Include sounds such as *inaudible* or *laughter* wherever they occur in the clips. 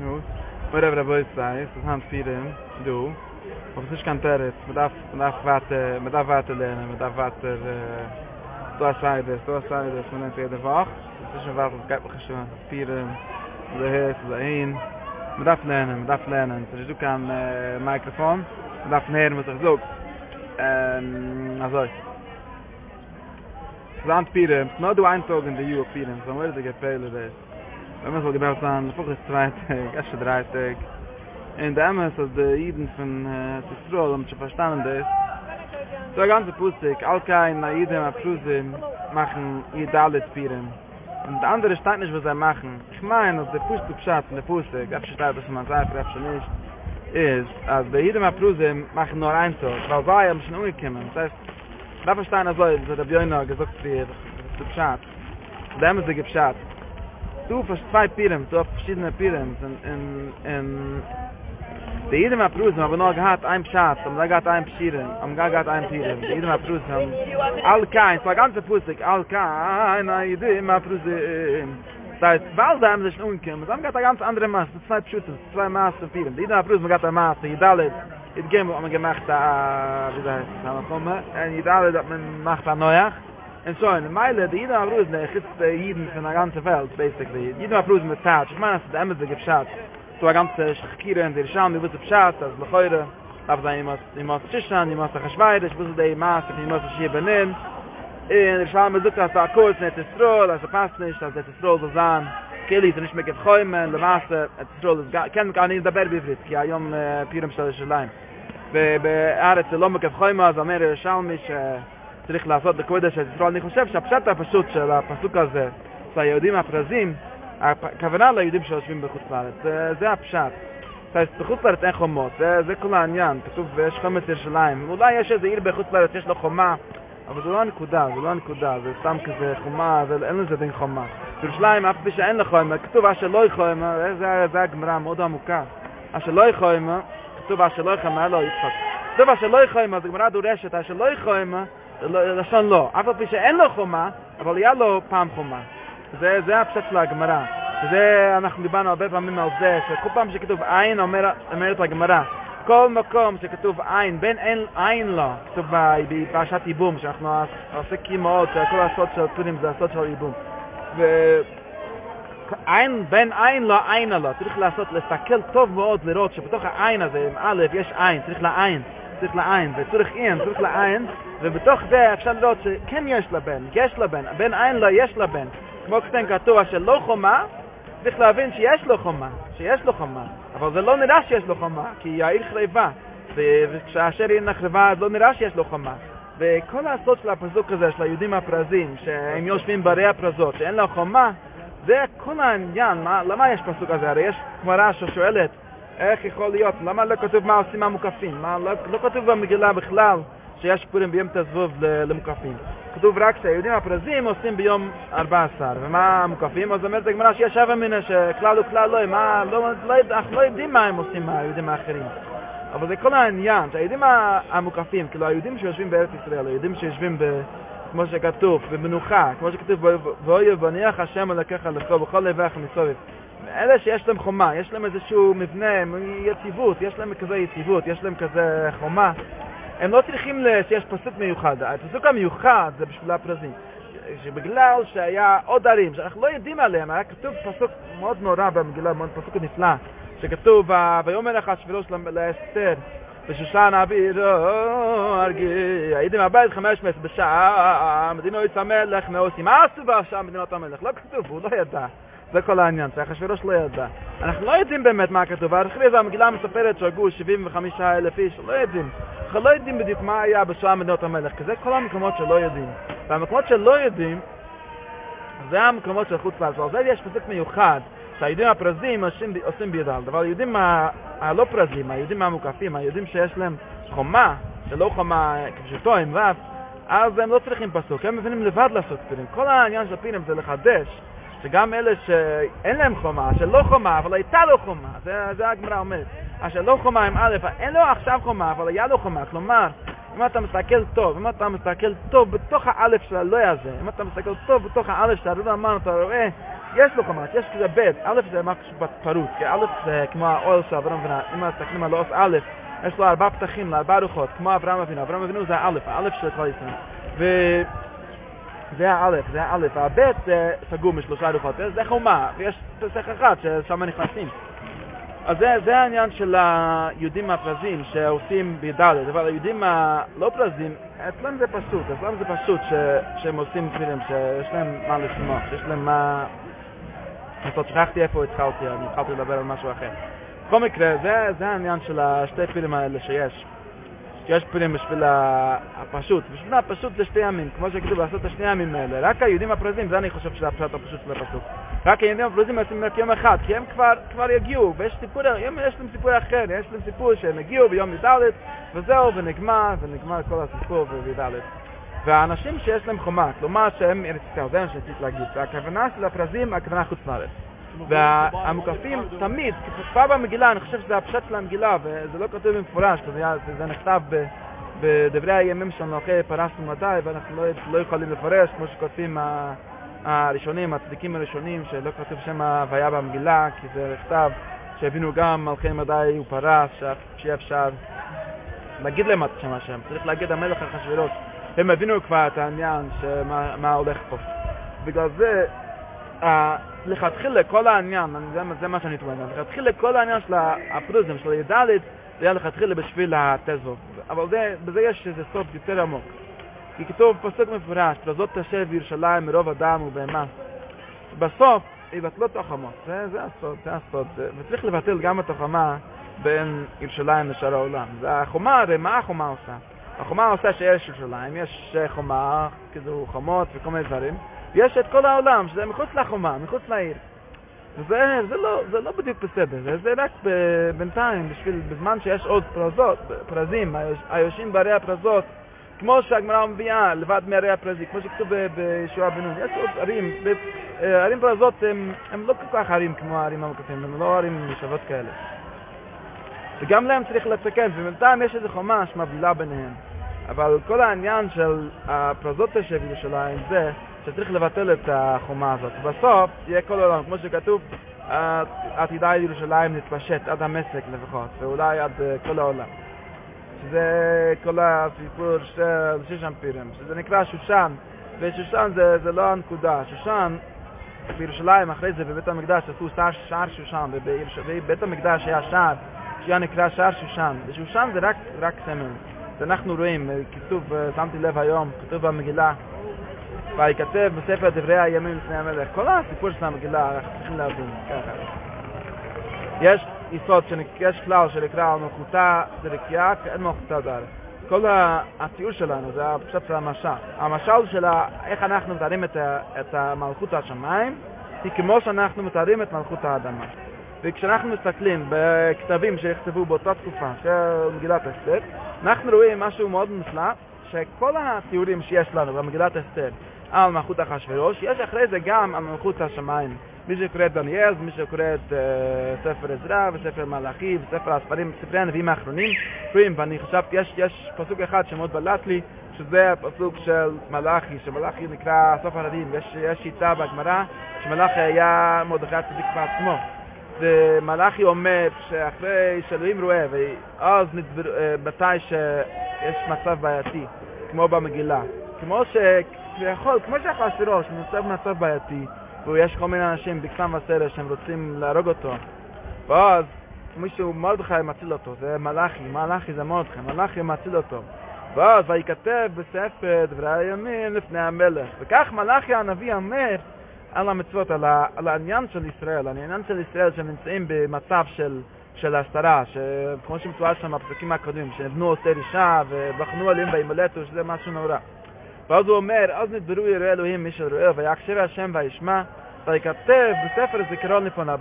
knus wer aber dabei sei es han Fieren, du ob es kan teret mit af mit af wat mit af wat de mit af wat de du as sei de du as sei de von der der wach es ist ein wach was gab geschon fiden de hef de ein mit af lernen mit af lernen so du kan mikrofon mit af nehmen mit so ähm also Zandpieren, no du ein Tag in der Juhe pieren, so wird er gefehlen, das ist. wenn man so gebaut sein, der Fuch ist zweitig, *laughs* erste dreitig. In der Emmes, als der Jiden von äh, Zistrol, um zu verstanden das, so ein ganzer Pusik, all kein Naide, ein Prusim, machen ihr Dalit Pirem. Und der andere steht nicht, was er machen. Ich meine, dass der Pusik beschadet in der Pusik, ob ich steht, dass man sagt, ob ich nicht, ist, als der Jiden von Prusim machen nur ein Tag, weil sie haben schon umgekommen. Das heißt, da verstehen also, dass der Björner gesagt wird, er dass der Pusik, dem ist der du fast zwei pirem so verschiedene pirem in, in in de jede mal prüfen aber noch gehabt ein schaf und da gehabt ein pirem am gehabt ein pirem de jede mal prüfen all kein zwar ganze pusik all kein na jede mal prüfen seit bald da haben sich unkem so gehabt ganz andere masse zwei schütze zwei masse pirem de jede mal prüfen gehabt da masse i it game am man gemacht da wie da haben komme en i dat man macht da ah, neuer and so in meile de jeder abruz ne ich ist äh, jeden von der ganze welt basically. Jeder abruz mit tat ich meine das damit gibt shot. so a ganze schkire in der sham mit der schat das lechoire aber da immer immer tschishan immer sa schweiz ich muss de mas ich muss sie benen in der sham mit der sa kurz net der stroll das passt nicht das der stroll das an kelli ist nicht mehr gefreuen der mas der stroll das kann gar nicht der berbifrit ja jom äh, pirum stadt schlein be be arat lo mit gefreuen aber mer שצריך לעשות לקודש את Stroll, אני חושב שהפשט הפשוט של הפסוק הזה, זה היהודים הפרזים, הכוונה ליהודים שיושבים בחוץ לארץ, זה הפשט. אז בחוץ לארץ אין חומות, זה כל העניין, כתוב, יש חומת ירושלים, אולי יש איזה עיר בחוץ לארץ, יש לו חומה, אבל זה לא הנקודה, זה לא הנקודה, זה סתם כזה חומה, אין לזה דין חומה. ירושלים, אף פי שאין לך חומה, כתוב אשר לא יחומה, זה הגמרא מאוד עמוקה. אשר לא יחומה, כתוב אשר לא יחומה, לא יצחק. כתוב אשר לא יחומה, זה גמרא דורשת, אשר לא יחומה, לשון לא. אף פי שאין לו חומה, אבל היה לו פעם חומה. זה, זה הפשט של הגמרא. וזה, אנחנו דיברנו הרבה פעמים על זה, שכל פעם שכתוב עין, אומר, אומרת הגמרא, כל מקום שכתוב עין, בין אין, עין לו, כתוב בפרשת ייבום, שאנחנו עוסקים מאוד, שכל הסוד של פורים זה הסוד של ייבום. ו... עין, בין עין לא עין לו, צריך לעשות, לסתכל טוב מאוד לראות שבתוך העין הזה, עם א', יש עין, צריך לעין, צריך לעין, וצריך אין, צריך לעין, ובתוך זה אפשר לראות שכן יש לבן, יש לבן, בין עין לו יש לבן, כמו כתן כתוב, אשר לא חומה, צריך להבין שיש לו חומה, שיש לו חומה, אבל זה לא נראה שיש לו חומה, כי העיר חרבה, וכשאשר עיר נחרבה, אז לא נראה שיש לו חומה. וכל הסוד של הפסוק הזה, של היהודים הפרזים, שהם יושבים ברי הפרזות, שאין לו חומה, זה כל העניין, מה, למה יש פסוק הזה? הרי יש גמרא ששואלת, איך יכול להיות, למה לא כתוב מה עושים המוקפים? מה, לא, לא כתוב במגילה בכלל שיש פורים ביום תזבוב למוקפים. כתוב רק שהיהודים הפרזים עושים ביום 14, ומה המוקפים? אז אומרת הגמרא שיש שבע מיני שכלל וכלל לא, מה, לא, לא, אנחנו לא יודעים מה הם עושים היהודים האחרים. אבל זה כל העניין, שהיהודים המוקפים, כאילו היהודים שיושבים בארץ ישראל, היהודים שיושבים ב... כמו שכתוב, במנוחה, כמו שכתוב, ואוי ובניח השם הלקח לכו בכל לבך מסובב. אלה שיש להם חומה, יש להם איזשהו מבנה, יציבות, יש להם כזה יציבות, יש להם כזה חומה. הם לא צריכים שיש פסוק מיוחד, הפסוק המיוחד זה בשביל הפרזים. שבגלל שהיה עוד ערים שאנחנו לא יודעים עליהם, היה כתוב פסוק מאוד נורא במגילה, פסוק נפלא, שכתוב, ויאמר לך השבילו לאסתר, בשושן אביר ארגי, הייתם הבית חמש מס בשעה, מדינו יצא מלך מה עשו שם מדינות המלך? לא כתוב, הוא לא ידע. זה כל העניין, שאחשוורוש לא ידע. אנחנו לא יודעים באמת מה כתוב, אחרי זה המגילה מספרת שהגו 75 אלף איש, לא יודעים. אנחנו לא יודעים בדיוק מה היה בשעה מדינות המלך, כי זה כל המקומות שלא יודעים. והמקומות שלא יודעים, זה המקומות של חוץ לארץ. על זה יש פסוק מיוחד, שהיהודים הפרזים עושים, עושים בידל, אבל היהודים הלא פרזים, היהודים המוקפים, היהודים שיש להם חומה, שלא חומה כפשוטו עם רב, אז הם לא צריכים פסוק, הם מבינים לבד לעשות פירים. כל העניין של הפירים זה לחדש, שגם אלה שאין להם חומה, שלא חומה, אבל הייתה לו חומה, זה, זה הגמרא אומרת, אשר לא חומה עם א', אין לו עכשיו חומה, אבל היה לו חומה, כלומר, אם אתה מסתכל טוב, אם אתה מסתכל טוב בתוך האלף של הלוי הזה, אם אתה מסתכל טוב בתוך האלף של הרב אמרנו, אתה רואה יש לו חומש, יש כזה בית, א' זה משהו פרוט, כי א' זה כמו האויל של אברהם אבינו, אם מסתכלים על אוס א', יש לו ארבע פתחים לארבע רוחות, כמו אברהם אבינו, אברהם אבינו זה האלף, האלף של כל ישראל. זה האלף, זה האלף, הבית זה סגור משלושה רוחות, זה חומה, ויש פסח אחד ששם נכנסים. אז זה, זה העניין של היהודים הפרזים שעושים בידלת, אבל היהודים הלא פרזים, אצלם זה פשוט, אצלם זה פשוט ש, שהם עושים דברים, שיש להם מה לשמוח, שיש להם מה... אז שכחתי איפה התחלתי, אני התחלתי לדבר על משהו אחר. בכל מקרה, זה, זה העניין של השתי פילים האלה שיש. יש פילים בשביל הפשוט. בשביל הפשוט זה שתי ימים, כמו שכתוב לעשות את השני ימים האלה. רק היהודים הפרזים, זה אני חושב שזה הפשט הפשוט של הפסוק. רק היהודים הפרזים עושים רק יום אחד, כי הם כבר, כבר יגיעו, ויש סיפור, יש להם סיפור אחר, יש להם סיפור שהם הגיעו ביום י"ד, וזהו, ונגמר, ונגמר כל הסיפור בי"ד. והאנשים שיש להם חומה, כלומר שהם ארץ ישראל, זה מה שרציתי להגיד. והכוונה של הפרזים, הכוונה חוץ לארץ. והמוקפים תמיד, כבר במגילה, אני חושב שזה הפשט של המגילה, וזה לא כתוב במפורש, זה נכתב בדברי הימים שלנו אחרי פרסנו מתי, ואנחנו לא, לא יכולים לפרש, כמו שכותבים הראשונים, הצדיקים הראשונים, שלא כתוב שם ההוויה במגילה, כי זה נכתב שהבינו גם מלכי מדי ופרס, שיהיה אפשר להגיד להם את שם השם, צריך להגיד המלך אחשוורוש. הם הבינו כבר את העניין, מה הולך פה. בגלל זה, לכתחילה כל העניין, זה, זה מה שאני טוען, לכתחילה כל העניין של הפריזם, של הידלת, זה היה לכתחילה בשביל התזו. אבל זה, בזה יש איזה סוף יותר עמוק. כי כתוב פסוק מפורש, פרזות תשב בירושלים מרוב אדם ובהמה. בסוף יבטלו את החומות, זה, זה הסוד, זה הסוד, וצריך לבטל גם את החומה בין ירושלים לשאר העולם. זה החומה, הרי מה החומה עושה? החומה עושה שיש ירושלים, יש חומה, כאילו חומות וכל מיני דברים, יש את כל העולם, שזה מחוץ לחומה, מחוץ לעיר. וזה זה לא, זה לא בדיוק בסדר, זה, זה רק בינתיים, בשביל, בזמן שיש עוד פרזות, פרזים, היושבים בערי הפרזות, כמו שהגמרא מביאה, לבד מערי הפרזים, כמו שכתוב בישוע בן נון, יש עוד ערים, אה, ערים פרזות הם, לא כל כך ערים כמו הערים המקפים, הם לא ערים משוות כאלה. וגם להם צריך לסכן, ובינתיים יש איזו חומה שמבדילה ביניהם. אבל כל העניין של הפרזות של ירושלים זה שצריך לבטל את החומה הזאת. בסוף יהיה כל העולם, כמו שכתוב, עתידה ירושלים נתפשט עד המסק לפחות, ואולי עד כל העולם. שזה כל הסיפור של שישן פירם, שזה נקרא שושן, ושושן זה, זה לא הנקודה. שושן, בירושלים אחרי זה בבית המקדש עשו שער, שער שושן, ובבית המקדש היה שער שהיה נקרא שער שושן, ושושן זה רק, רק סמל. שאנחנו רואים, כתוב, שמתי לב היום, כתוב במגילה, ויכתב בספר דברי הימים לפני המלך. כל הסיפור של המגילה, אנחנו צריכים להבין, ככה. יש יסוד, יש כלל שנקרא מלכותה דרקייה, אין מלכותה דר. כל הציור שלנו זה הפשט של המשל. המשל של איך אנחנו מתארים את, את מלכות השמיים, היא כמו שאנחנו מתארים את מלכות האדמה. וכשאנחנו מסתכלים בכתבים שנכתבו באותה תקופה של מגילת אסתר, אנחנו רואים משהו מאוד מופלא, שכל התיאורים שיש לנו במגילת אסתר על מלכות אחשוורוש, יש אחרי זה גם על מלכות השמיים. מי שקורא את דניאל, מי שקורא את uh, ספר עזרא וספר מלאכי וספר הספרים, ספרי הנביאים האחרונים, רואים, ואני חשבתי, יש, יש פסוק אחד שמאוד בלט לי, שזה הפסוק של מלאכי, שמלאכי נקרא סוף הרדים, יש, יש שיטה בגמרא שמלאכי היה מרדכי הצדיק בעצמו. ומלאכי אומר שאחרי שאלוהים רואה, ואז נדבר, מתי שיש מצב בעייתי, כמו במגילה, כמו ש... כביכול, כמו שאחשוורוש נמצא במצב בעייתי, ויש כל מיני אנשים בקסם וסדר שהם רוצים להרוג אותו, ואז מישהו, מרדכי מציל אותו, זה מלאכי, מלאכי זה מרדכי, מלאכי מציל אותו. ואז וייכתב בספר דברי הימים לפני המלך. וכך מלאכי הנביא אומר על המצוות, על, ה, על העניין של ישראל, על העניין של ישראל שהם נמצאים במצב של, של הסתרה, שכמו שמתואר שם בפסוקים הקודמים, שנבנו עושה אישה ובחנו עליהם וימלטו, שזה משהו נורא. ואז הוא אומר, אז נדברו יראי אלוהים מי שרואה, ויקשב השם וישמע, ויקטב בספר זיכרון לפניו.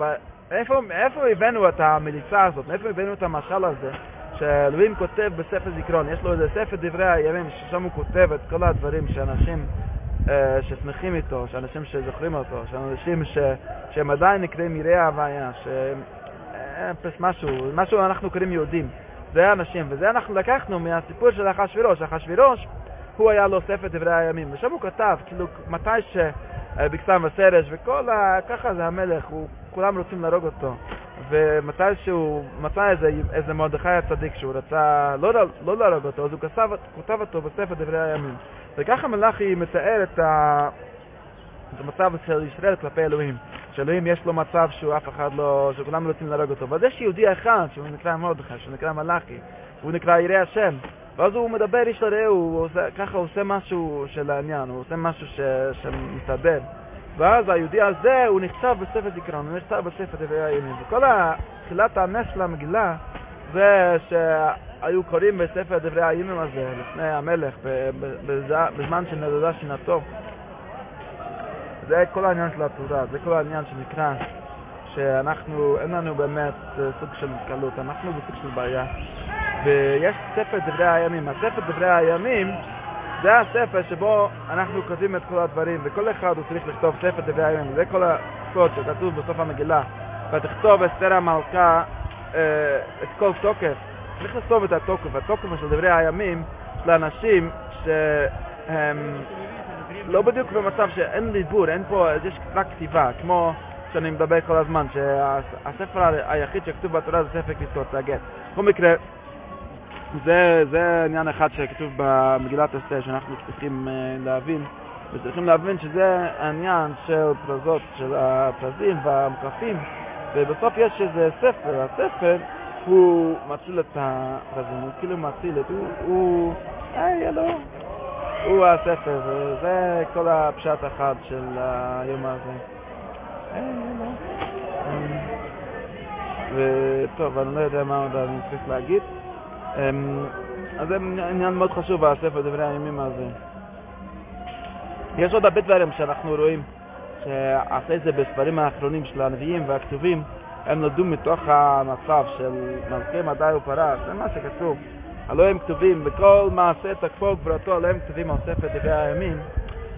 איפה, איפה הבאנו את המליצה הזאת? מאיפה הבאנו את המשל הזה? שאלוהים כותב בספר זיכרון, יש לו איזה ספר דברי הימים, ששם הוא כותב את כל הדברים שאנשים uh, ששמחים איתו, שאנשים שזוכרים אותו, שאנשים ש, שהם עדיין נקראים יראי ההוויה, שהם משהו, משהו אנחנו קוראים יהודים. זה האנשים, וזה אנחנו לקחנו מהסיפור של אחשוורוש. אחשוורוש הוא היה לו ספר דברי הימים, ושם הוא כתב, כאילו, מתי ש... בקסם וסרש, וכל ה... ככה זה המלך, הוא, כולם רוצים להרוג אותו. ומתי שהוא מצא איזה, איזה מרדכי הצדיק שהוא רצה לא, לא להרוג אותו, אז הוא כתב, כותב אותו בספר דברי הימים. וככה מלאכי מתאר את, ה... את המצב של ישראל כלפי אלוהים. שאלוהים יש לו מצב שהוא אף אחד לא, שכולם רוצים להרוג אותו. ואז יש יהודי אחד שהוא נקרא מרדכי, שהוא נקרא מלאכי, הוא נקרא ירא השם. ואז הוא מדבר איש לרעהו, ככה הוא עושה משהו של העניין, הוא עושה משהו ש, שמסתדר. ואז היהודי הזה, הוא נכתב בספר זיכרון, הוא נכתב בספר דברי הימים. וכל תחילת הנס של המגילה זה שהיו קוראים בספר דברי הימים הזה, לפני המלך, בזמן שנדדה שינתו. זה כל העניין של התורה, זה כל העניין שנקרא שאנחנו, אין לנו באמת סוג של קלות, אנחנו בסוג של בעיה. ויש ספר דברי הימים. הספר דברי הימים זה הספר שבו אנחנו כותבים את כל הדברים, וכל אחד הוא צריך לכתוב ספר דברי הימים. זה כל הקוד שכתוב בסוף המגילה. ותכתוב אסתר המלכה אה, את כל תוקף. צריך לכתוב את התוקף. התוקף של דברי הימים של אנשים שהם לא בדיוק במצב שאין ליבור, אין פה, יש רק כתיבה, כמו שאני מדבר כל הזמן, שהספר היחיד שכתוב בתורה זה ספר כתיבות הגט. בכל מקרה, זה, זה עניין אחד שכתוב במגילת אסתר שאנחנו צריכים uh, להבין וצריכים להבין שזה העניין של פרזות, של הפרזים והמקפים ובסוף יש איזה ספר, הספר הוא מציל את הפרזים, הוא כאילו מציל את, הוא, הוא, היי, אלו, הוא הספר, וזה כל הפשט אחד של היום הזה. אלו. וטוב, אני לא יודע מה עוד אני צריך להגיד. אז זה עניין מאוד חשוב בספר דברי הימים הזה. יש עוד הרבה דברים שאנחנו רואים שאחרי זה בספרים האחרונים של הנביאים והכתובים הם נולדו מתוך המצב של מלכי מדי ופרס, זה מה שכתוב. הלא הם כתובים בכל מעשה תקפו גבורתו, הלא הם כתובים על ספר דברי הימים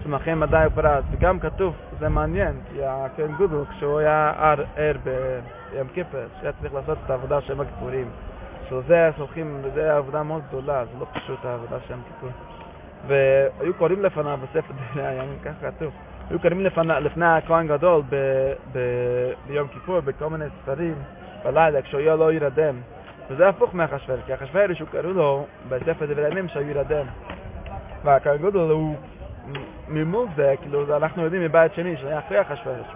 של מלכי מדי ופרס. וגם כתוב, זה מעניין, כי הכהן גודל כשהוא היה ער ביום כיפר, שהיה צריך לעשות את העבודה של הכיפורים. של זה סולחים, וזה עבודה מאוד גדולה, זה לא פשוט העבודה שם כיפור. והיו קוראים לפניו בספר *laughs* דברי הימים, ככה כתוב. היו קוראים לפני, הכהן גדול ב, ב, ביום כיפור בכל מיני ספרים בלילה, כשהוא היה לא ירדם. וזה הפוך מאחשוורוש, כי אחשוורוש הוא קראו לו בספר דברי הימים שהוא ירדם. והכהן גדול הוא ממול זה, כאילו אנחנו יודעים מבית שני שהיה אחרי אחשוורוש.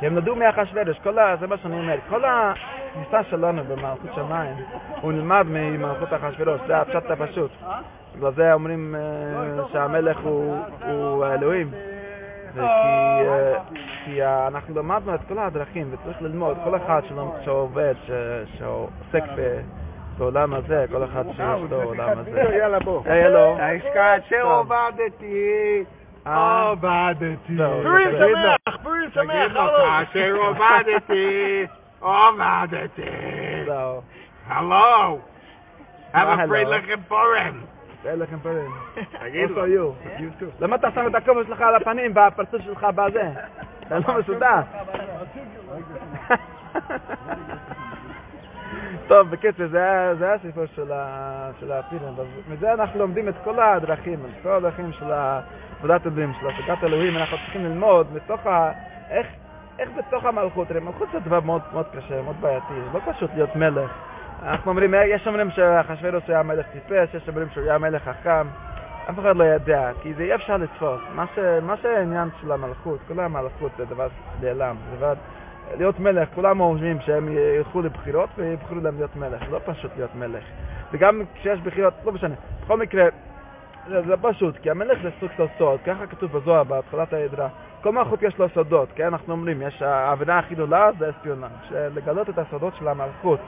כי הם נדעו מאחשוורוש, כל ה... זה מה שאני אומר, כל ה... הכניסה שלנו במלכות שמיים הוא נלמד ממלכות אחשוורוש, זה הפשט הפשוט. בגלל זה אומרים שהמלך הוא אלוהים. כי אנחנו למדנו את כל הדרכים וצריך ללמוד, כל אחד שעובד, שעוסק בעולם הזה, כל אחד שיש לו עולם הזה. יאללה בוא. יאללה. כאשר עובדתי עובדתי. פורים שמח, פורים שמח, כאשר עובדתי עובדתי. הלו. have a free lechem Purim. lechem Purim. תגיד לו. למה אתה שם את הכובע שלך על הפנים והפרצוף שלך בזה? אתה לא מסודר. טוב, בקיצור, זה הסיפור של הפירים. מזה אנחנו לומדים את כל הדרכים, את כל הדרכים של עבודת אלוהים, של השגת אלוהים. אנחנו צריכים ללמוד מתוך ה... איך... איך בתוך המלכות, הרי מלכות זה דבר מאוד מאוד קשה, מאוד בעייתי, זה לא פשוט להיות מלך. אנחנו אומרים, יש אומרים שאחשוורוש היה מלך טיפש, יש אומרים שהוא היה מלך חכם, אף אחד לא יודע, כי זה אי אפשר לתפוס. מה. מה שהעניין של המלכות, כל המלכות זה דבר נעלם, זה דבר... להיות מלך, כולם אומרים שהם ילכו לבחירות ויבחרו להם להיות מלך, לא פשוט להיות מלך. וגם כשיש בחירות, לא משנה. בכל מקרה, זה, זה פשוט, כי המלך זה סוג של סוד, ככה כתוב בזוהר, בהתחלת העדרה. כל מלכות יש לו סודות, כן? אנחנו אומרים, יש העבירה הכי גדולה זה אספיונאז', לגלות את הסודות של המלכות,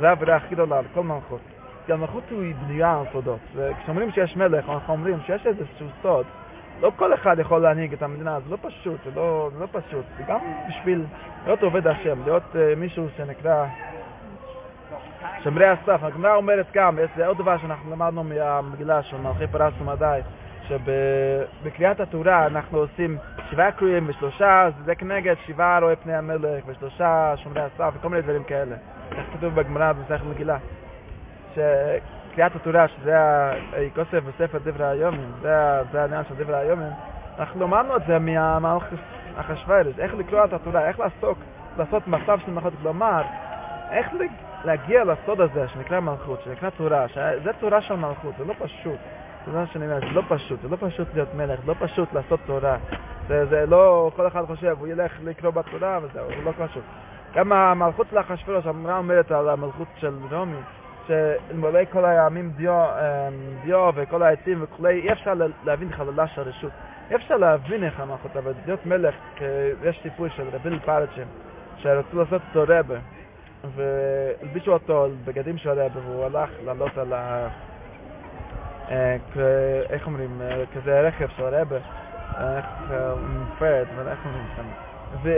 זה העבירה הכי גדולה לכל מלכות. כי המלכות היא בנויה על סודות, וכשאומרים שיש מלך, אנחנו אומרים שיש איזשהו סוד, לא כל אחד יכול להנהיג את המדינה, זה לא פשוט, זה לא, זה לא פשוט. וגם בשביל להיות עובד השם, להיות uh, מישהו שנקרא שומרי הסף. הגמרא אומרת גם, זה עוד דבר שאנחנו למדנו מהמגילה של מלכי פרס ומדי, שבקריאת התורה אנחנו עושים שבעה קרואים ושלושה, זה כנגד שבעה רואה פני המלך ושלושה שומרי הסף וכל מיני דברים כאלה. איך כתוב בגמרא במסכת מגילה? שקריאת התורה, שזה כוסף בספר דברי היומים, זה, העניין של דברי היומים, אנחנו למדנו את זה מהמלכס החשברת, איך לקרוא את התורה, איך לעסוק, לעשות מצב של מלכות, כלומר, איך להגיע לסוד הזה שנקרא מלכות, שנקרא תורה, שזה תורה של מלכות, זה לא פשוט. זה מה שאני אומר, זה לא פשוט, זה לא פשוט להיות מלך, זה לא פשוט לעשות תורה. זה, זה לא, כל אחד חושב, הוא ילך לקרוא בתורה וזהו, זה לא פשוט. גם המלכות של אחשוורוש, אמרה אומרת על המלכות של רומי, שאלמלא כל הימים דיו, אמ, דיו וכל העצים וכולי, אי אפשר להבין חללה של רשות. אי אפשר להבין איך המלכות, אבל להיות מלך, יש סיפור של רביל פרצ'ם, שרצו לעשות אותו רבה, והלבישו אותו בגדים של רבה, והוא הלך לעלות על ה... אה, איך אומרים, אה, כזה רכב של רבה, איך מופרד, ואיך אומרים שם. *laughs*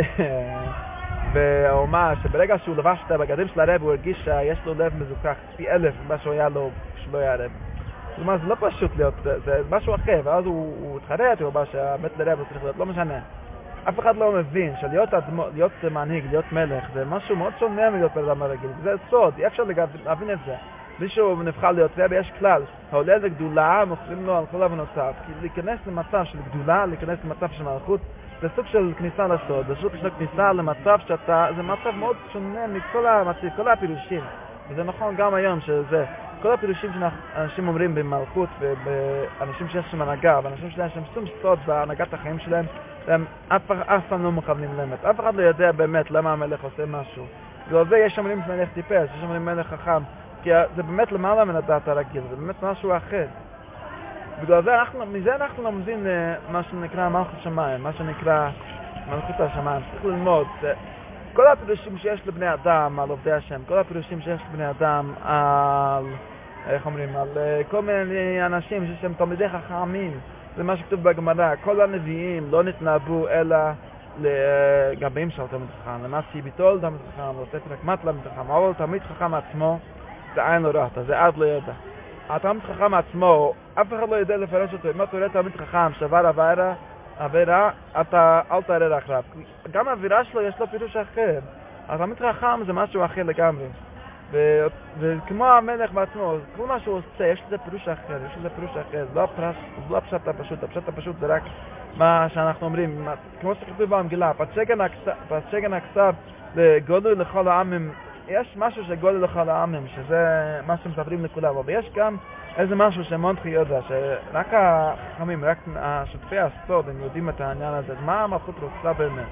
והוא אמר שברגע שהוא לבש את הבגדים של הרב הוא הרגיש שיש לו לב מזוכח פי אלף ממה שהוא היה לו כשלא היה רב. כלומר זה לא פשוט להיות, זה משהו אחר, ואז הוא התחרט, הוא אמר שהמת לרב הוא צריך להיות, לא משנה. אף אחד לא מבין שלהיות להיות מנהיג, להיות מלך, זה משהו מאוד שונה מלהיות בן אדם הרגיל, זה סוד, אי אפשר להבין את זה. מישהו נבחר להיות רבי, יש כלל, העולה לגדולה, מוכרים לו על כל הבנותיו, כי להיכנס למצב של גדולה, להיכנס למצב של מלכות, זה סוג של כניסה לסוד, זה סוג של כניסה למצב שאתה, זה מצב מאוד שונה מכל המצב, כל הפירושים. וזה נכון גם היום שזה, כל הפירושים שאנשים אומרים במלכות ובאנשים שיש שם הנהגה, ואנשים שיש שם שום סוד בהנהגת החיים שלהם, הם אף, אף פעם לא מכוונים לאמת. אף אחד לא יודע באמת למה המלך עושה משהו. בגלל זה יש אומרים מלך טיפש, יש אומרים מלך חכם, כי זה באמת למעלה מן הדת הרגיל, זה באמת משהו אחר. בגלל זה אנחנו, מזה אנחנו לומדים אה, מה שנקרא מלכות שמיים, מה שנקרא מלכות השמיים. צריך ללמוד, כל הפירושים שיש לבני אדם על עובדי השם, כל הפירושים שיש לבני אדם על, איך אומרים, על אה, כל מיני אנשים שהם תלמידי חכמים, זה מה שכתוב בגמרא, כל הנביאים לא נתנבאו אלא לגביהם של תלמיד חכם, למעשי ביטול תלמיד חכם, ספר הקמת תלמיד חכם, אבל תלמיד חכם עצמו זה עין לא ראתה, זה עד לא ידע. התלמיד חכם עצמו, אף אחד לא יודע לפרש אותו, אם אתה רואה תלמיד חכם שעבר עבירה, עבירה, אתה אל תערר אחריו. גם האווירה שלו יש לו פירוש אחר. התלמיד חכם זה משהו אחר לגמרי. וכמו המלך בעצמו, כל מה שהוא עושה, יש לזה פירוש אחר, יש לזה פירוש אחר, לא, הפרש, לא הפשט הפשוט, הפשט הפשוט זה רק מה שאנחנו אומרים, כמו שכתוב במגילה, פצ'גן הכסף לגודל לכל העמים יש משהו שגודל לכל העמים, שזה מה שמספרים לכולם, אבל יש גם איזה משהו שמונטחי יודע, שרק החכמים, רק שותפי הסוד, הם יודעים את העניין הזה, מה המלכות רוצה באמת,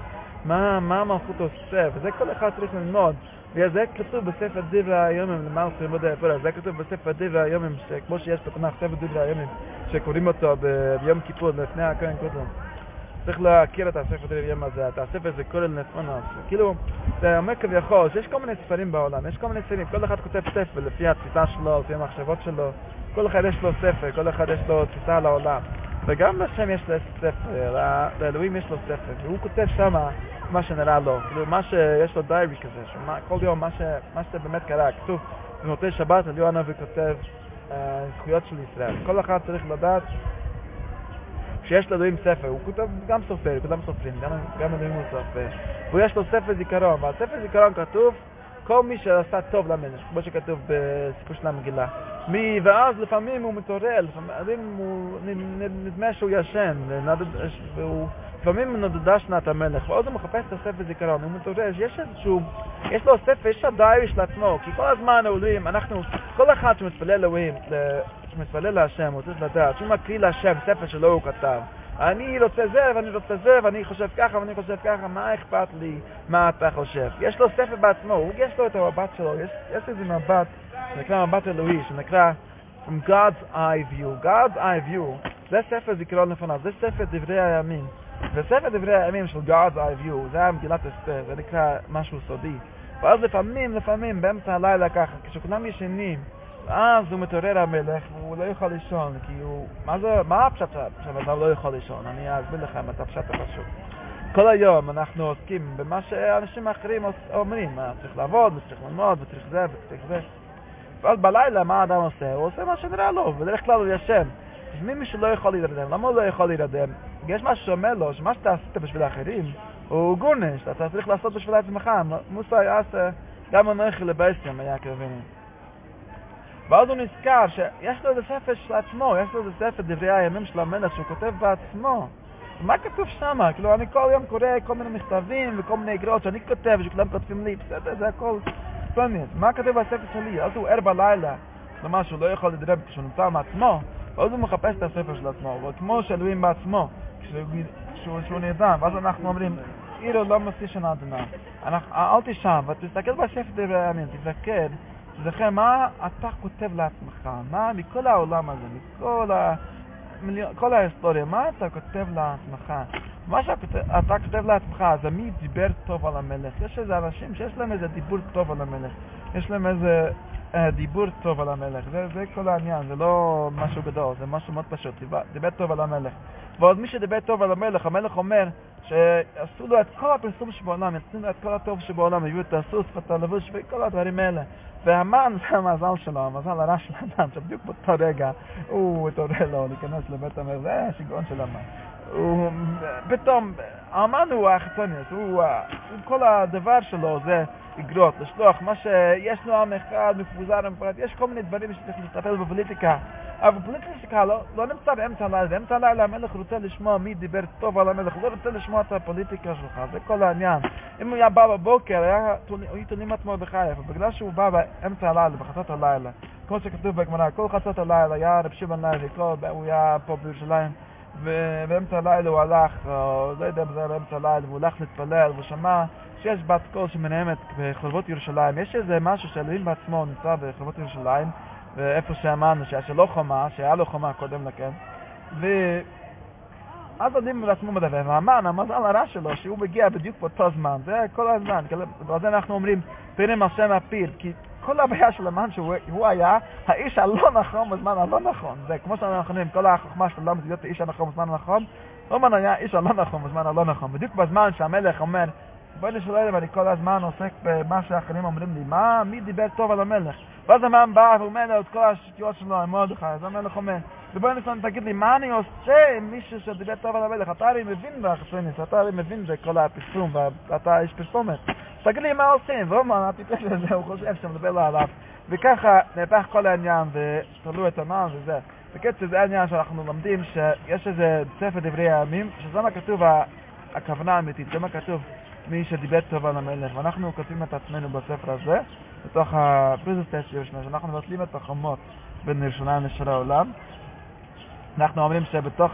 מה, מה המלכות עושה, וזה כל אחד צריך ללמוד. וזה כתוב בספר דברי היומים, למען ללמוד היפולה, זה כתוב בספר דברי היומים, כמו שיש בתנ"ך ספר דברי היומים, שקוראים אותו ביום כיפור לפני הכהן קודם. צריך להכיר את הספר דברי יום הזה, את הספר זה כולל נפונוס. כאילו, זה אומר כביכול שיש כל מיני ספרים בעולם, יש כל מיני ספרים, כל אחד כותב ספר לפי התפיסה שלו, לפי המחשבות שלו, כל אחד יש לו ספר, כל אחד יש לו תפיסה על העולם. וגם לשם יש לו ספר, לאלוהים יש לו ספר, והוא כותב שמה מה שנראה לו, כאילו מה שיש לו דיירי כזה, שמה, כל יום מה, ש, מה שבאמת קרה, כתוב במותי שבת, אליהו הנביא כותב אה, זכויות של ישראל. כל אחד צריך לדעת כשיש לאלוהים ספר, הוא כותב גם סופר, כולם סופרים, גם, גם אלוהים הוא סופר, ויש לו ספר זיכרון, בספר זיכרון כתוב כל מי שעשה טוב למלך, כמו שכתוב בסיפור של המגילה. מי, ואז לפעמים הוא מתעורר, לפעמים הוא נדמה שהוא ישן, והוא לפעמים נודדה שנת המלך, ואז הוא מחפש את הספר זיכרון, הוא מתעורר, יש איזשהו, יש לו ספר, יש הדיירי של עצמו, כי כל הזמן אלוהים, אנחנו, כל אחד שמתפלל לאלוהים, שמתפלל להשם, הוא צריך לדעת, שהוא מקריא להשם ספר שלא הוא כתב, אני רוצה זה, ואני רוצה זה, ואני חושב ככה, ואני חושב ככה, מה אכפת לי מה אתה חושב? יש לו ספר בעצמו, הוא יש לו את המבט שלו, יש, יש איזה מבט, שנקרא מבט אלוהי, שנקרא From God's Eye View. God's Eye View, זה ספר זיכרון לפניו, זה ספר דברי הימים. וספר דברי הימים של God's Eye View, זה היה מגילת אסתר, זה נקרא משהו סודי. ואז לפעמים, לפעמים, באמצע הלילה ככה, כשכולם ישנים, אז הוא מתעורר המלך, והוא לא יכול לישון, כי הוא... מה זה, מה הפשט שהבן לא יכול לישון? אני אסביר לכם את הפשט הפשוט. כל היום אנחנו עוסקים במה שאנשים אחרים אומרים, צריך לעבוד, וצריך ללמוד, וצריך זה, וצריך זה. ואז בלילה מה האדם עושה? הוא עושה מה שנראה לו, בדרך כלל הוא ישן. אז מי שלא יכול להירדם? למה הוא לא יכול להירדם? יש משהו שאומר לו, שמה שאתה עשית בשביל האחרים, הוא גורנש, אתה צריך לעשות בשביל עצמך. מוסא יעשה גם אנוכי לבייסים, היה כבינים. ואז הוא נזכר שיש לו איזה ספר של עצמו, יש לו איזה ספר דברי הימים של המלך שהוא כותב בעצמו. מה כתוב שם? כאילו, אני כל יום קורא כל מיני מכתבים וכל מיני גרות שאני כותב ושכולם כותבים לי, בסדר, זה הכל ספוניות. מה כתוב בספר שלי? אז הוא ער בלילה, כלומר שהוא לא יכול לדרב כשהוא נמצא מעצמו, ואז הוא מחפש את הספר של עצמו, וכמו שאלוהים בעצמו, כשהוא נרדם, ואז אנחנו אומרים, עירו לא מסי שנה אדוני. אל תשם, ותסתכל בספר דברי הימים, תזכר, תזכר מה אתה כותב לעצמך, מה מכל העולם הזה, מכל ההיסטוריה, מה אתה כותב לעצמך? מה שאתה כותב לעצמך, זה מי דיבר טוב על המלך. יש איזה אנשים שיש להם איזה דיבור טוב על המלך. יש להם איזה אה, דיבור טוב על המלך. זה, זה כל העניין, זה לא משהו גדול, זה משהו מאוד פשוט. דיבר, טוב על המלך. ועוד מי שדיבר טוב על המלך, המלך אומר שעשו לו את כל הפרסום שבעולם, יצאו לו את כל הטוב שבעולם, הביאו את הסוס ואת הלבוש וכל הדברים האלה. והמן זה המזל שלו, המזל הרע של האדם, שבדיוק באותו רגע הוא התעורר לו להיכנס לבית המלך, זה השיגעון של המן. פתאום, האמן הוא החיצוניוס, הוא, כל הדבר שלו זה אגרות, לשלוח, מה שיש לו עם אחד מפוזר ומפרד, יש כל מיני דברים שצריך לטפל בפוליטיקה, אבל פוליטיקה לא, לא נמצא באמצע הלילה, באמצע הלילה המלך רוצה לשמוע מי דיבר טוב על המלך, הוא לא רוצה לשמוע את הפוליטיקה שלך, זה כל העניין. אם הוא היה בא בבוקר, היה תולים את מרדכי, אבל בגלל שהוא בא באמצע הלילה, בחצות הלילה, כמו שכתוב בגמרא, כל חצות הלילה היה רב שמעון לוי, הוא היה פה בירושלים, ובאמצע הלילה הוא הלך, לא יודע אם זה היה באמצע הלילה, והוא הלך להתפלל, והוא שמע שיש בת קול שמנהמת בחורבות ירושלים. יש איזה משהו שאלוהים בעצמו נמצא בחורבות ירושלים, ואיפה שאמרנו שהיה שלא חומה, שהיה לו חומה קודם לכן, ואז אלוהים בעצמו מדבר, והמן, המזל הרע שלו, שהוא מגיע בדיוק באותו זמן, זה כל הזמן, ועל זה אנחנו אומרים, פרם השם הפיל, כי כל הבעיה של המן שהוא היה האיש הלא נכון בזמן הלא נכון. זה כמו שאנחנו אומרים, כל החוכמה של העולם זה להיות האיש הנכון בזמן הנכון, רומן היה האיש הלא נכון בזמן הלא נכון. בדיוק בזמן שהמלך אומר, בואי נשאל ואני כל הזמן עוסק במה שאחרים אומרים לי, מה, מי דיבר טוב על המלך? ואז המן בא ואומר לו את כל השטויות שלו על מרדכי, אז המלך אומר, ובואי נשאל, תגיד לי, מה אני עושה עם מישהו שדיבר טוב על המלך? אתה הרי מבין באחסוניס, אתה הרי מבין בכל הפרסום, ואתה איש פרסומת. תגיד לי מה עושים, ואומר, הטיפש הזה, הוא חושב שמדבר לו עליו. וככה נהפך כל העניין, ותלו את המן וזה. בקיצור, זה העניין שאנחנו לומדים, שיש איזה ספר דברי הימים, שזה מה כתוב הכוונה האמיתית, זה מה כתוב מי שדיבר טוב על המלך, ואנחנו כותבים את עצמנו בספר הזה, בתוך הפריזוס ירושלים, שאנחנו מבטלים את החומות בין ירושלים לשאר העולם. אנחנו אומרים שבתוך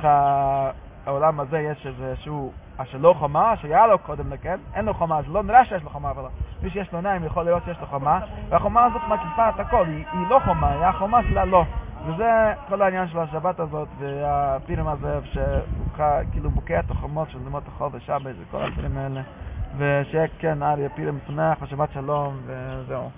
העולם הזה יש איזשהו אשר לא חומה, שהיה לו קודם לכן, אין לו חומה, זה לא נראה שיש לו חומה, אבל מי שיש לו עיניים יכול לראות שיש לו חומה, והחומה הזאת מקיפה את הכל, היא, היא לא חומה, היא החומה שלה לא. וזה כל העניין של השבת הזאת, והפירם הזה, שהוא כאילו בוקע את החומות של דמות החול ושבת, וכל הדברים האלה. ושיהיה כן אריה פירם שמח ושבת שלום, וזהו.